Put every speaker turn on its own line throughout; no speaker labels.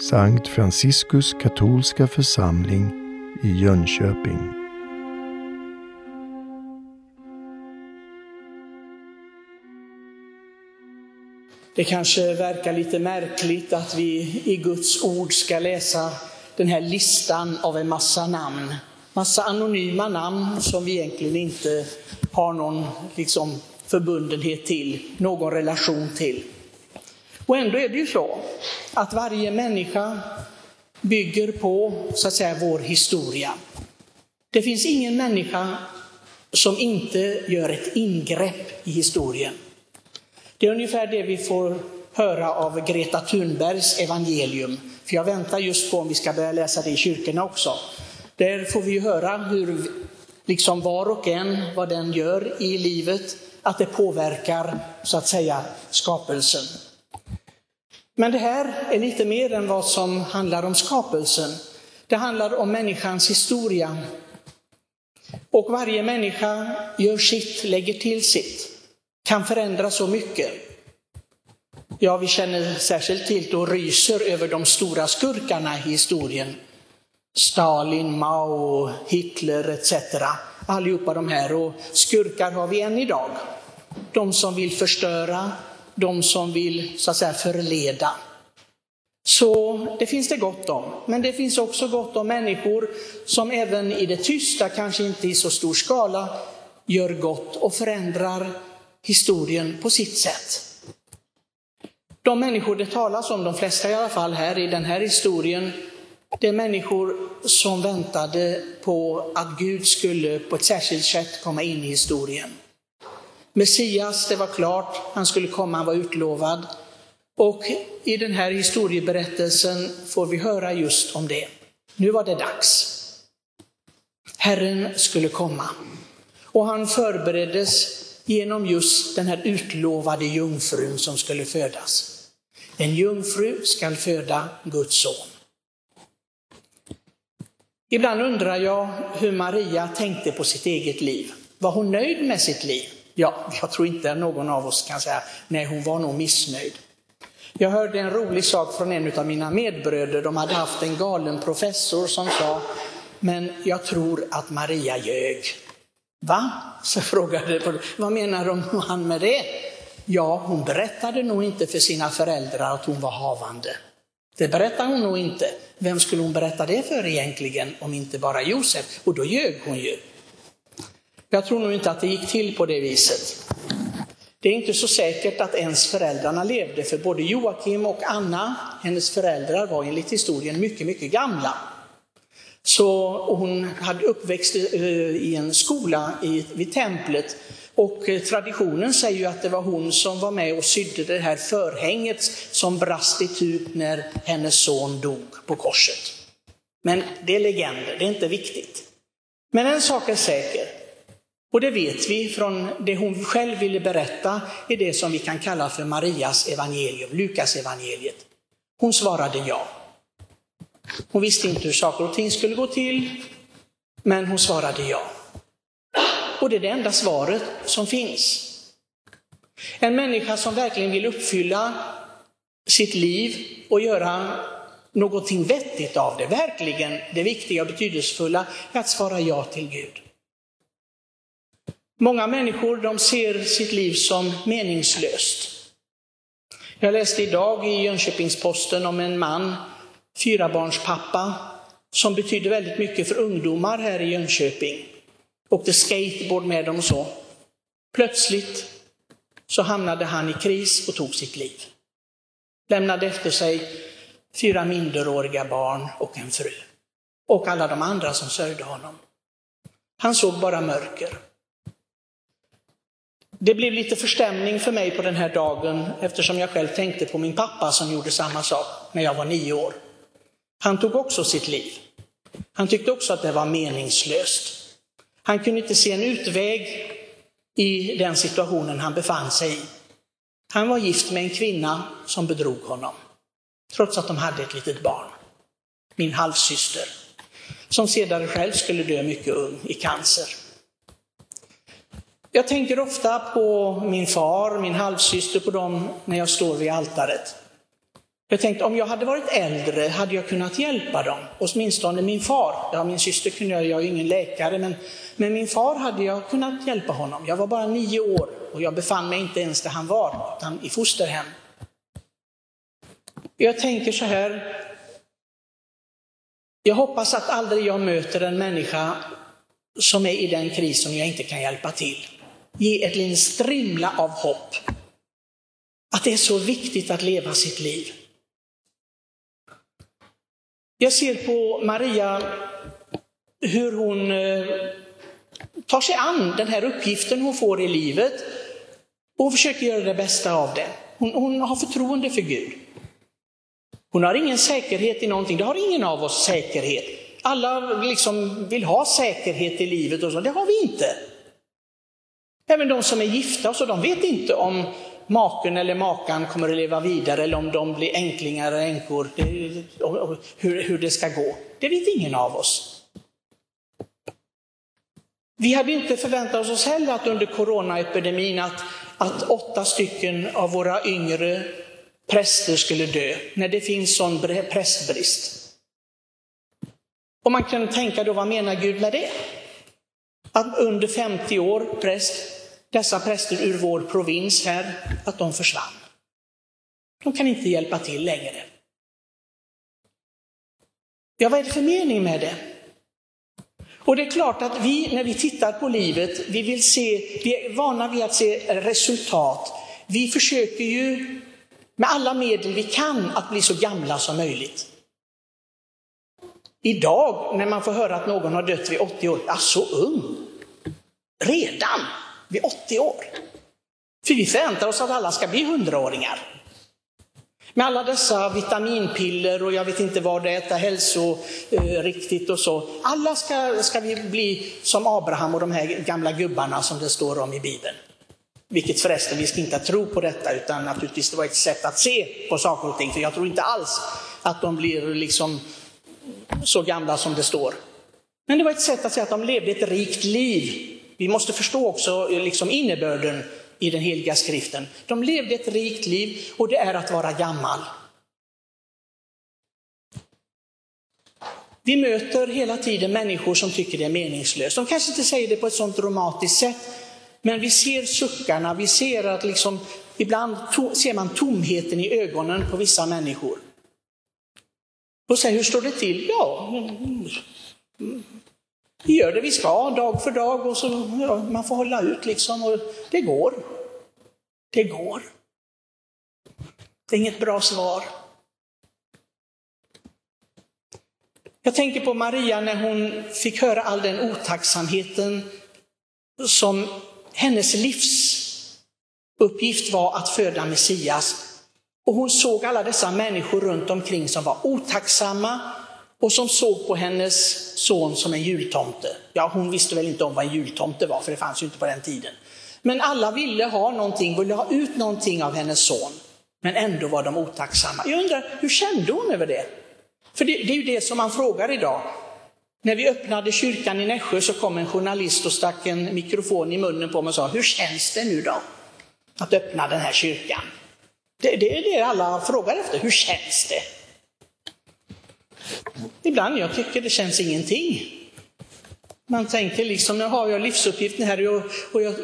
Sankt Franciskus katolska församling i Jönköping.
Det kanske verkar lite märkligt att vi i Guds ord ska läsa den här listan av en massa namn. Massa anonyma namn som vi egentligen inte har någon liksom, förbundenhet till, någon relation till. Och ändå är det ju så att varje människa bygger på så att säga vår historia. Det finns ingen människa som inte gör ett ingrepp i historien. Det är ungefär det vi får höra av Greta Thunbergs evangelium. För jag väntar just på om vi ska börja läsa det i kyrkorna också. Där får vi höra hur liksom var och en, vad den gör i livet, att det påverkar så att säga skapelsen. Men det här är lite mer än vad som handlar om skapelsen. Det handlar om människans historia. Och varje människa gör sitt, lägger till sitt, kan förändra så mycket. Ja, vi känner särskilt till och ryser över de stora skurkarna i historien. Stalin, Mao, Hitler etc. Allihopa de här. Och skurkar har vi än idag. De som vill förstöra, de som vill så att säga förleda. Så det finns det gott om. Men det finns också gott om människor som även i det tysta, kanske inte i så stor skala, gör gott och förändrar historien på sitt sätt. De människor det talas om, de flesta i alla fall här i den här historien, det är människor som väntade på att Gud skulle på ett särskilt sätt komma in i historien. Messias, det var klart, han skulle komma, han var utlovad. Och i den här historieberättelsen får vi höra just om det. Nu var det dags. Herren skulle komma. Och han förbereddes genom just den här utlovade jungfrun som skulle födas. En jungfru skall föda Guds son. Ibland undrar jag hur Maria tänkte på sitt eget liv. Var hon nöjd med sitt liv? Ja, jag tror inte någon av oss kan säga nej, hon var nog missnöjd. Jag hörde en rolig sak från en av mina medbröder. De hade haft en galen professor som sa, men jag tror att Maria ljög. Va? Så frågade vad menar han med det? Ja, hon berättade nog inte för sina föräldrar att hon var havande. Det berättade hon nog inte. Vem skulle hon berätta det för egentligen om inte bara Josef? Och då ljög hon ju. Jag tror nog inte att det gick till på det viset. Det är inte så säkert att ens föräldrarna levde, för både Joakim och Anna, hennes föräldrar, var enligt historien mycket, mycket gamla. Så hon hade uppväxt eh, i en skola vid templet och eh, traditionen säger ju att det var hon som var med och sydde det här förhänget som brast itu när hennes son dog på korset. Men det är legender, det är inte viktigt. Men en sak är säker, och det vet vi från det hon själv ville berätta i det som vi kan kalla för Marias evangelium, Lukas evangeliet. Hon svarade ja. Hon visste inte hur saker och ting skulle gå till, men hon svarade ja. Och det är det enda svaret som finns. En människa som verkligen vill uppfylla sitt liv och göra någonting vettigt av det, verkligen det viktiga och betydelsefulla, är att svara ja till Gud. Många människor de ser sitt liv som meningslöst. Jag läste idag i Jönköpings-Posten om en man, fyrabarnspappa, som betydde väldigt mycket för ungdomar här i Jönköping åkte skateboard med dem och så. Plötsligt så hamnade han i kris och tog sitt liv. Lämnade efter sig fyra minderåriga barn och en fru. Och alla de andra som sörjde honom. Han såg bara mörker. Det blev lite förstämning för mig på den här dagen eftersom jag själv tänkte på min pappa som gjorde samma sak när jag var nio år. Han tog också sitt liv. Han tyckte också att det var meningslöst. Han kunde inte se en utväg i den situationen han befann sig i. Han var gift med en kvinna som bedrog honom, trots att de hade ett litet barn. Min halvsyster, som sedan själv skulle dö mycket ung i cancer. Jag tänker ofta på min far, min halvsyster, på dem när jag står vid altaret. Jag tänkte om jag hade varit äldre hade jag kunnat hjälpa dem, åtminstone min far. Ja, min syster kunde jag, jag är ingen läkare, men, men min far hade jag kunnat hjälpa honom. Jag var bara nio år och jag befann mig inte ens där han var, utan i fosterhem. Jag tänker så här, jag hoppas att aldrig jag möter en människa som är i den kris som jag inte kan hjälpa till. Ge ett liten strimla av hopp. Att det är så viktigt att leva sitt liv. Jag ser på Maria hur hon eh, tar sig an den här uppgiften hon får i livet och försöker göra det bästa av det. Hon, hon har förtroende för Gud. Hon har ingen säkerhet i någonting, det har ingen av oss säkerhet. Alla liksom vill ha säkerhet i livet och så, det har vi inte. Även de som är gifta och så, de vet inte om maken eller makan kommer att leva vidare eller om de blir änklingar eller änkor, hur, hur det ska gå. Det vet ingen av oss. Vi hade inte förväntat oss heller att under coronaepidemin att, att åtta stycken av våra yngre präster skulle dö, när det finns sån prästbrist. Och man kan tänka då, vad menar Gud med det? Att under 50 år präst, dessa präster ur vår provins här, att de försvann. De kan inte hjälpa till längre. Ja, vad är det för mening med det? Och det är klart att vi, när vi tittar på livet, vi vill se, vi är vana vid att se resultat. Vi försöker ju med alla medel vi kan att bli så gamla som möjligt. Idag när man får höra att någon har dött vid 80 år, ja så ung, redan vid 80 år. För vi förväntar oss att alla ska bli hundraåringar. Med alla dessa vitaminpiller och jag vet inte vad det är, äta hälsoriktigt eh, och så. Alla ska, ska vi bli som Abraham och de här gamla gubbarna som det står om i Bibeln. Vilket förresten, vi ska inte tro på detta, utan naturligtvis det var ett sätt att se på saker och ting. För jag tror inte alls att de blir liksom så gamla som det står. Men det var ett sätt att säga att de levde ett rikt liv. Vi måste förstå också liksom innebörden i den heliga skriften. De levde ett rikt liv och det är att vara gammal. Vi möter hela tiden människor som tycker det är meningslöst. De kanske inte säger det på ett sånt dramatiskt sätt, men vi ser suckarna, vi ser att liksom, ibland ser man tomheten i ögonen på vissa människor. Och säger, hur står det till? Ja, vi gör det vi ska dag för dag och så ja, man får hålla ut liksom och det går. Det går. Det är inget bra svar. Jag tänker på Maria när hon fick höra all den otacksamheten som hennes livsuppgift var att föda Messias. Och hon såg alla dessa människor runt omkring som var otacksamma och som såg på hennes son som en jultomte. Ja, hon visste väl inte om vad en jultomte var, för det fanns ju inte på den tiden. Men alla ville ha någonting, ville ha ut någonting av hennes son. Men ändå var de otacksamma. Jag undrar, hur kände hon över det? För det, det är ju det som man frågar idag. När vi öppnade kyrkan i Nässjö så kom en journalist och stack en mikrofon i munnen på mig och sa, hur känns det nu då? Att öppna den här kyrkan. Det, det är det alla frågar efter, hur känns det? Ibland jag tycker det känns ingenting. Man tänker liksom, nu har jag livsuppgiften här och, och jag,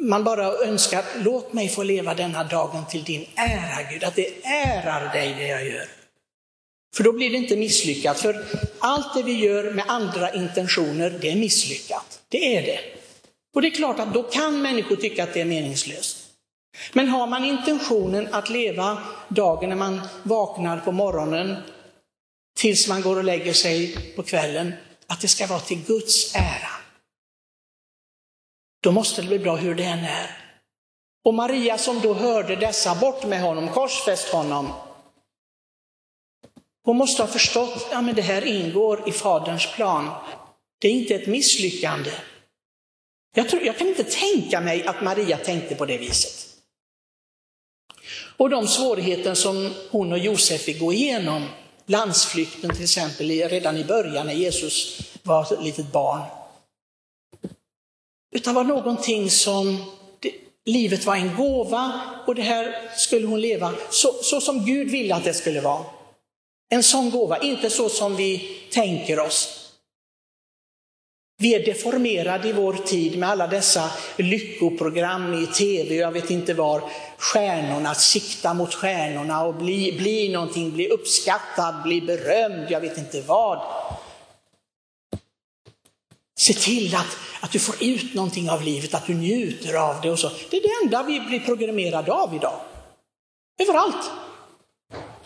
man bara önskar, låt mig få leva denna dagen till din ära Gud, att det ärar dig det jag gör. För då blir det inte misslyckat, för allt det vi gör med andra intentioner, det är misslyckat. Det är det. Och det är klart att då kan människor tycka att det är meningslöst. Men har man intentionen att leva dagen när man vaknar på morgonen tills man går och lägger sig på kvällen, att det ska vara till Guds ära. Då måste det bli bra hur det än är. Och Maria som då hörde dessa, bort med honom, korsfäst honom. Hon måste ha förstått, att ja det här ingår i Faderns plan. Det är inte ett misslyckande. Jag, tror, jag kan inte tänka mig att Maria tänkte på det viset. Och de svårigheter som hon och Josef fick gå igenom, landsflykten till exempel redan i början när Jesus var ett litet barn. Utan var någonting som livet var en gåva och det här skulle hon leva så, så som Gud ville att det skulle vara. En sån gåva, inte så som vi tänker oss. Vi är deformerade i vår tid med alla dessa lyckoprogram i tv, jag vet inte var, stjärnorna, sikta mot stjärnorna och bli, bli någonting, bli uppskattad, bli berömd, jag vet inte vad. Se till att, att du får ut någonting av livet, att du njuter av det och så. Det är det enda vi blir programmerade av idag. Överallt.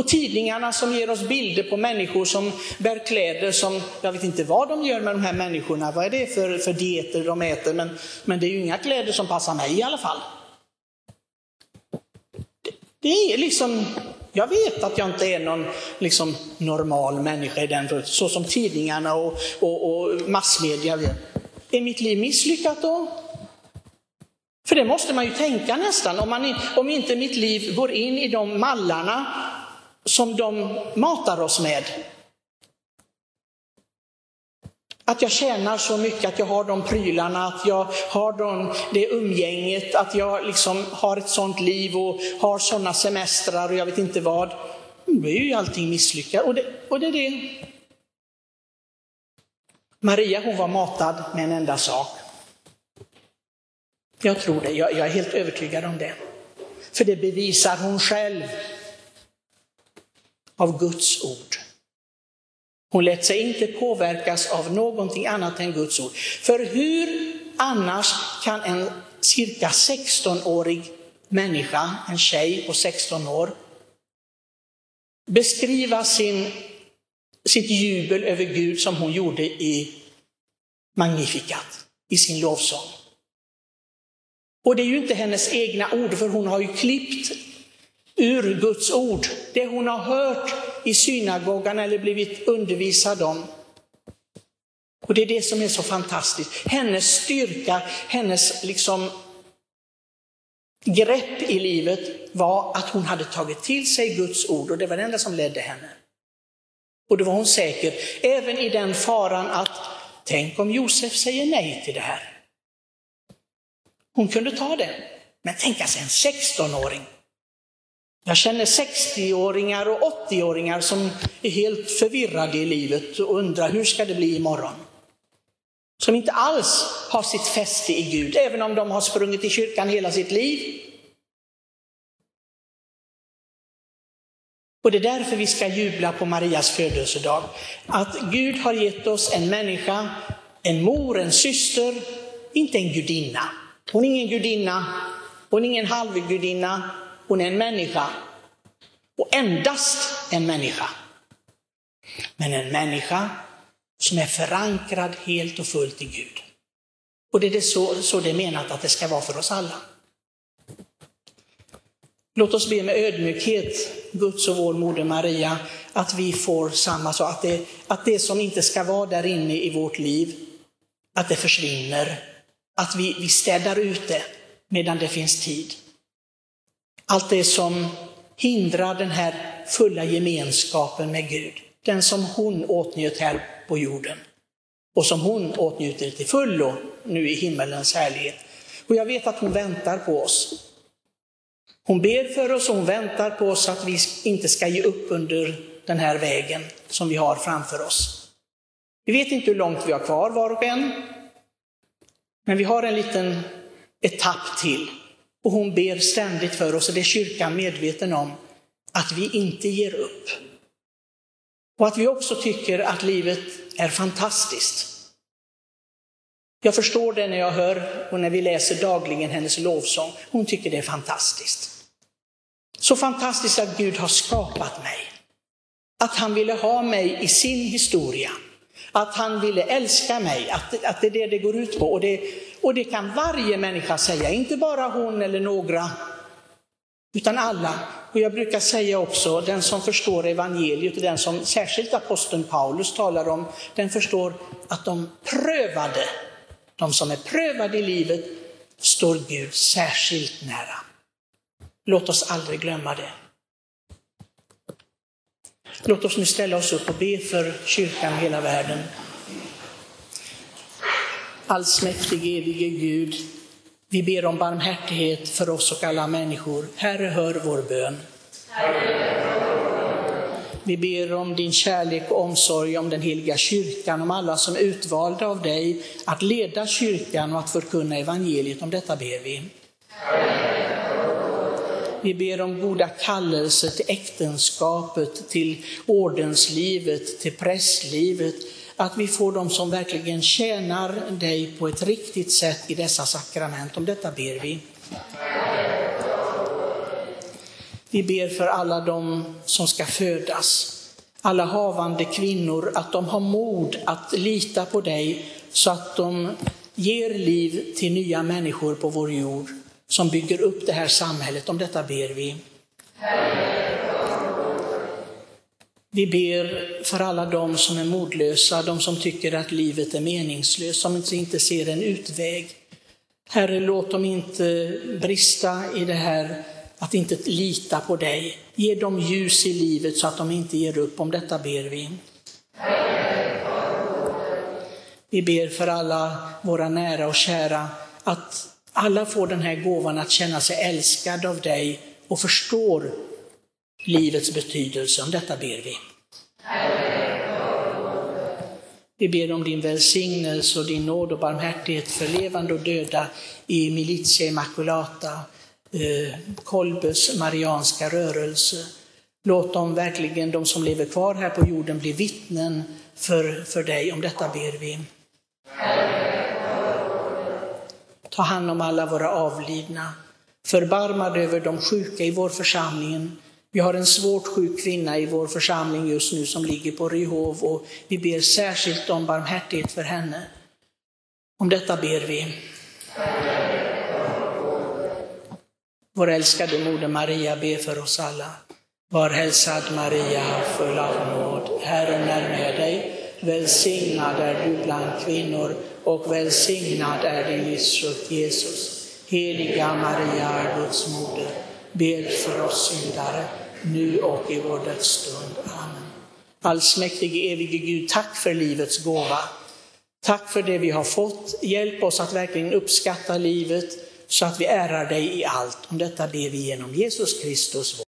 Och tidningarna som ger oss bilder på människor som bär kläder som, jag vet inte vad de gör med de här människorna, vad är det för, för dieter de äter, men, men det är ju inga kläder som passar mig i alla fall. Det, det är liksom, jag vet att jag inte är någon liksom, normal människa i den så som tidningarna och, och, och massmedia vet. Är mitt liv misslyckat då? För det måste man ju tänka nästan, om, man, om inte mitt liv går in i de mallarna som de matar oss med. Att jag tjänar så mycket, att jag har de prylarna, att jag har de, det umgänget, att jag liksom har ett sånt liv och har sådana semestrar och jag vet inte vad. Då är ju allting misslyckat. Och det, och det är det. Maria hon var matad med en enda sak. Jag tror det, jag, jag är helt övertygad om det. För det bevisar hon själv av Guds ord. Hon lät sig inte påverkas av någonting annat än Guds ord. För hur annars kan en cirka 16-årig människa, en tjej på 16 år, beskriva sin, sitt jubel över Gud som hon gjorde i Magnificat, i sin lovsång. Och det är ju inte hennes egna ord, för hon har ju klippt ur Guds ord, det hon har hört i synagogan eller blivit undervisad om. Och det är det som är så fantastiskt. Hennes styrka, hennes liksom grepp i livet var att hon hade tagit till sig Guds ord och det var det enda som ledde henne. Och då var hon säker, även i den faran att tänk om Josef säger nej till det här. Hon kunde ta det. Men tänka sig en 16-åring jag känner 60-åringar och 80-åringar som är helt förvirrade i livet och undrar hur ska det bli imorgon? Som inte alls har sitt fäste i Gud, även om de har sprungit i kyrkan hela sitt liv. Och det är därför vi ska jubla på Marias födelsedag. Att Gud har gett oss en människa, en mor, en syster, inte en gudinna. Hon är ingen gudinna, hon är ingen halvgudinna, hon är en människa. Och endast en människa. Men en människa som är förankrad helt och fullt i Gud. Och det är så, så det är menat att det ska vara för oss alla. Låt oss be med ödmjukhet, Guds och vår moder Maria, att vi får samma sak, att det, att det som inte ska vara där inne i vårt liv, att det försvinner. Att vi, vi städar ut det medan det finns tid. Allt det som hindrar den här fulla gemenskapen med Gud. Den som hon åtnjöt här på jorden och som hon åtnjuter till fullo nu i himmelens härlighet. Och jag vet att hon väntar på oss. Hon ber för oss och hon väntar på oss att vi inte ska ge upp under den här vägen som vi har framför oss. Vi vet inte hur långt vi har kvar var och en, men vi har en liten etapp till. Och hon ber ständigt för oss, och det är kyrkan medveten om, att vi inte ger upp. Och att vi också tycker att livet är fantastiskt. Jag förstår det när jag hör och när vi läser dagligen hennes lovsång. Hon tycker det är fantastiskt. Så fantastiskt att Gud har skapat mig. Att han ville ha mig i sin historia. Att han ville älska mig, att, att det är det det går ut på. Och det, och det kan varje människa säga, inte bara hon eller några, utan alla. Och jag brukar säga också, den som förstår evangeliet och den som särskilt aposteln Paulus talar om, den förstår att de prövade, de som är prövade i livet, står Gud särskilt nära. Låt oss aldrig glömma det. Låt oss nu ställa oss upp och be för kyrkan i hela världen. Allsmäktige evige Gud, Vi ber om barmhärtighet för oss och alla människor. Herre, hör vår bön. Vi ber om din kärlek och omsorg om den heliga kyrkan, om alla som är utvalda av dig att leda kyrkan och att förkunna evangeliet. Om detta ber vi. Vi ber om goda kallelser till äktenskapet, till ordenslivet, till prästlivet. Att vi får dem som verkligen tjänar dig på ett riktigt sätt i dessa sakrament. Om detta ber vi. Vi ber för alla de som ska födas, alla havande kvinnor, att de har mod att lita på dig så att de ger liv till nya människor på vår jord som bygger upp det här samhället. Om detta ber vi. Vi ber för alla de som är modlösa, de som tycker att livet är meningslöst, som inte ser en utväg. Herre, låt dem inte brista i det här att inte lita på dig. Ge dem ljus i livet så att de inte ger upp. Om detta ber vi. Vi ber för alla våra nära och kära att alla får den här gåvan att känna sig älskade av dig och förstår livets betydelse. Om detta ber vi. Vi ber om din välsignelse och din nåd och barmhärtighet för levande och döda i Militia Immaculata, eh, Kolbes marianska rörelse. Låt dem verkligen, de som lever kvar här på jorden, bli vittnen för, för dig. Om detta ber vi. Ta hand om alla våra avlidna. Förbarma dig över de sjuka i vår församling. Vi har en svårt sjuk kvinna i vår församling just nu som ligger på Ryhov och vi ber särskilt om barmhärtighet för henne. Om detta ber vi. Vår älskade moder Maria ber för oss alla. Var hälsad Maria, full av nåd. Herren är med dig. Välsignad är du bland kvinnor och välsignad är din livsfrukt Jesus. Heliga Maria, Guds moder, bed för oss syndare, nu och i vår dödsstund. Amen. Allsmäktige evige Gud, tack för livets gåva. Tack för det vi har fått. Hjälp oss att verkligen uppskatta livet så att vi ärar dig i allt. Om detta ber vi genom Jesus Kristus.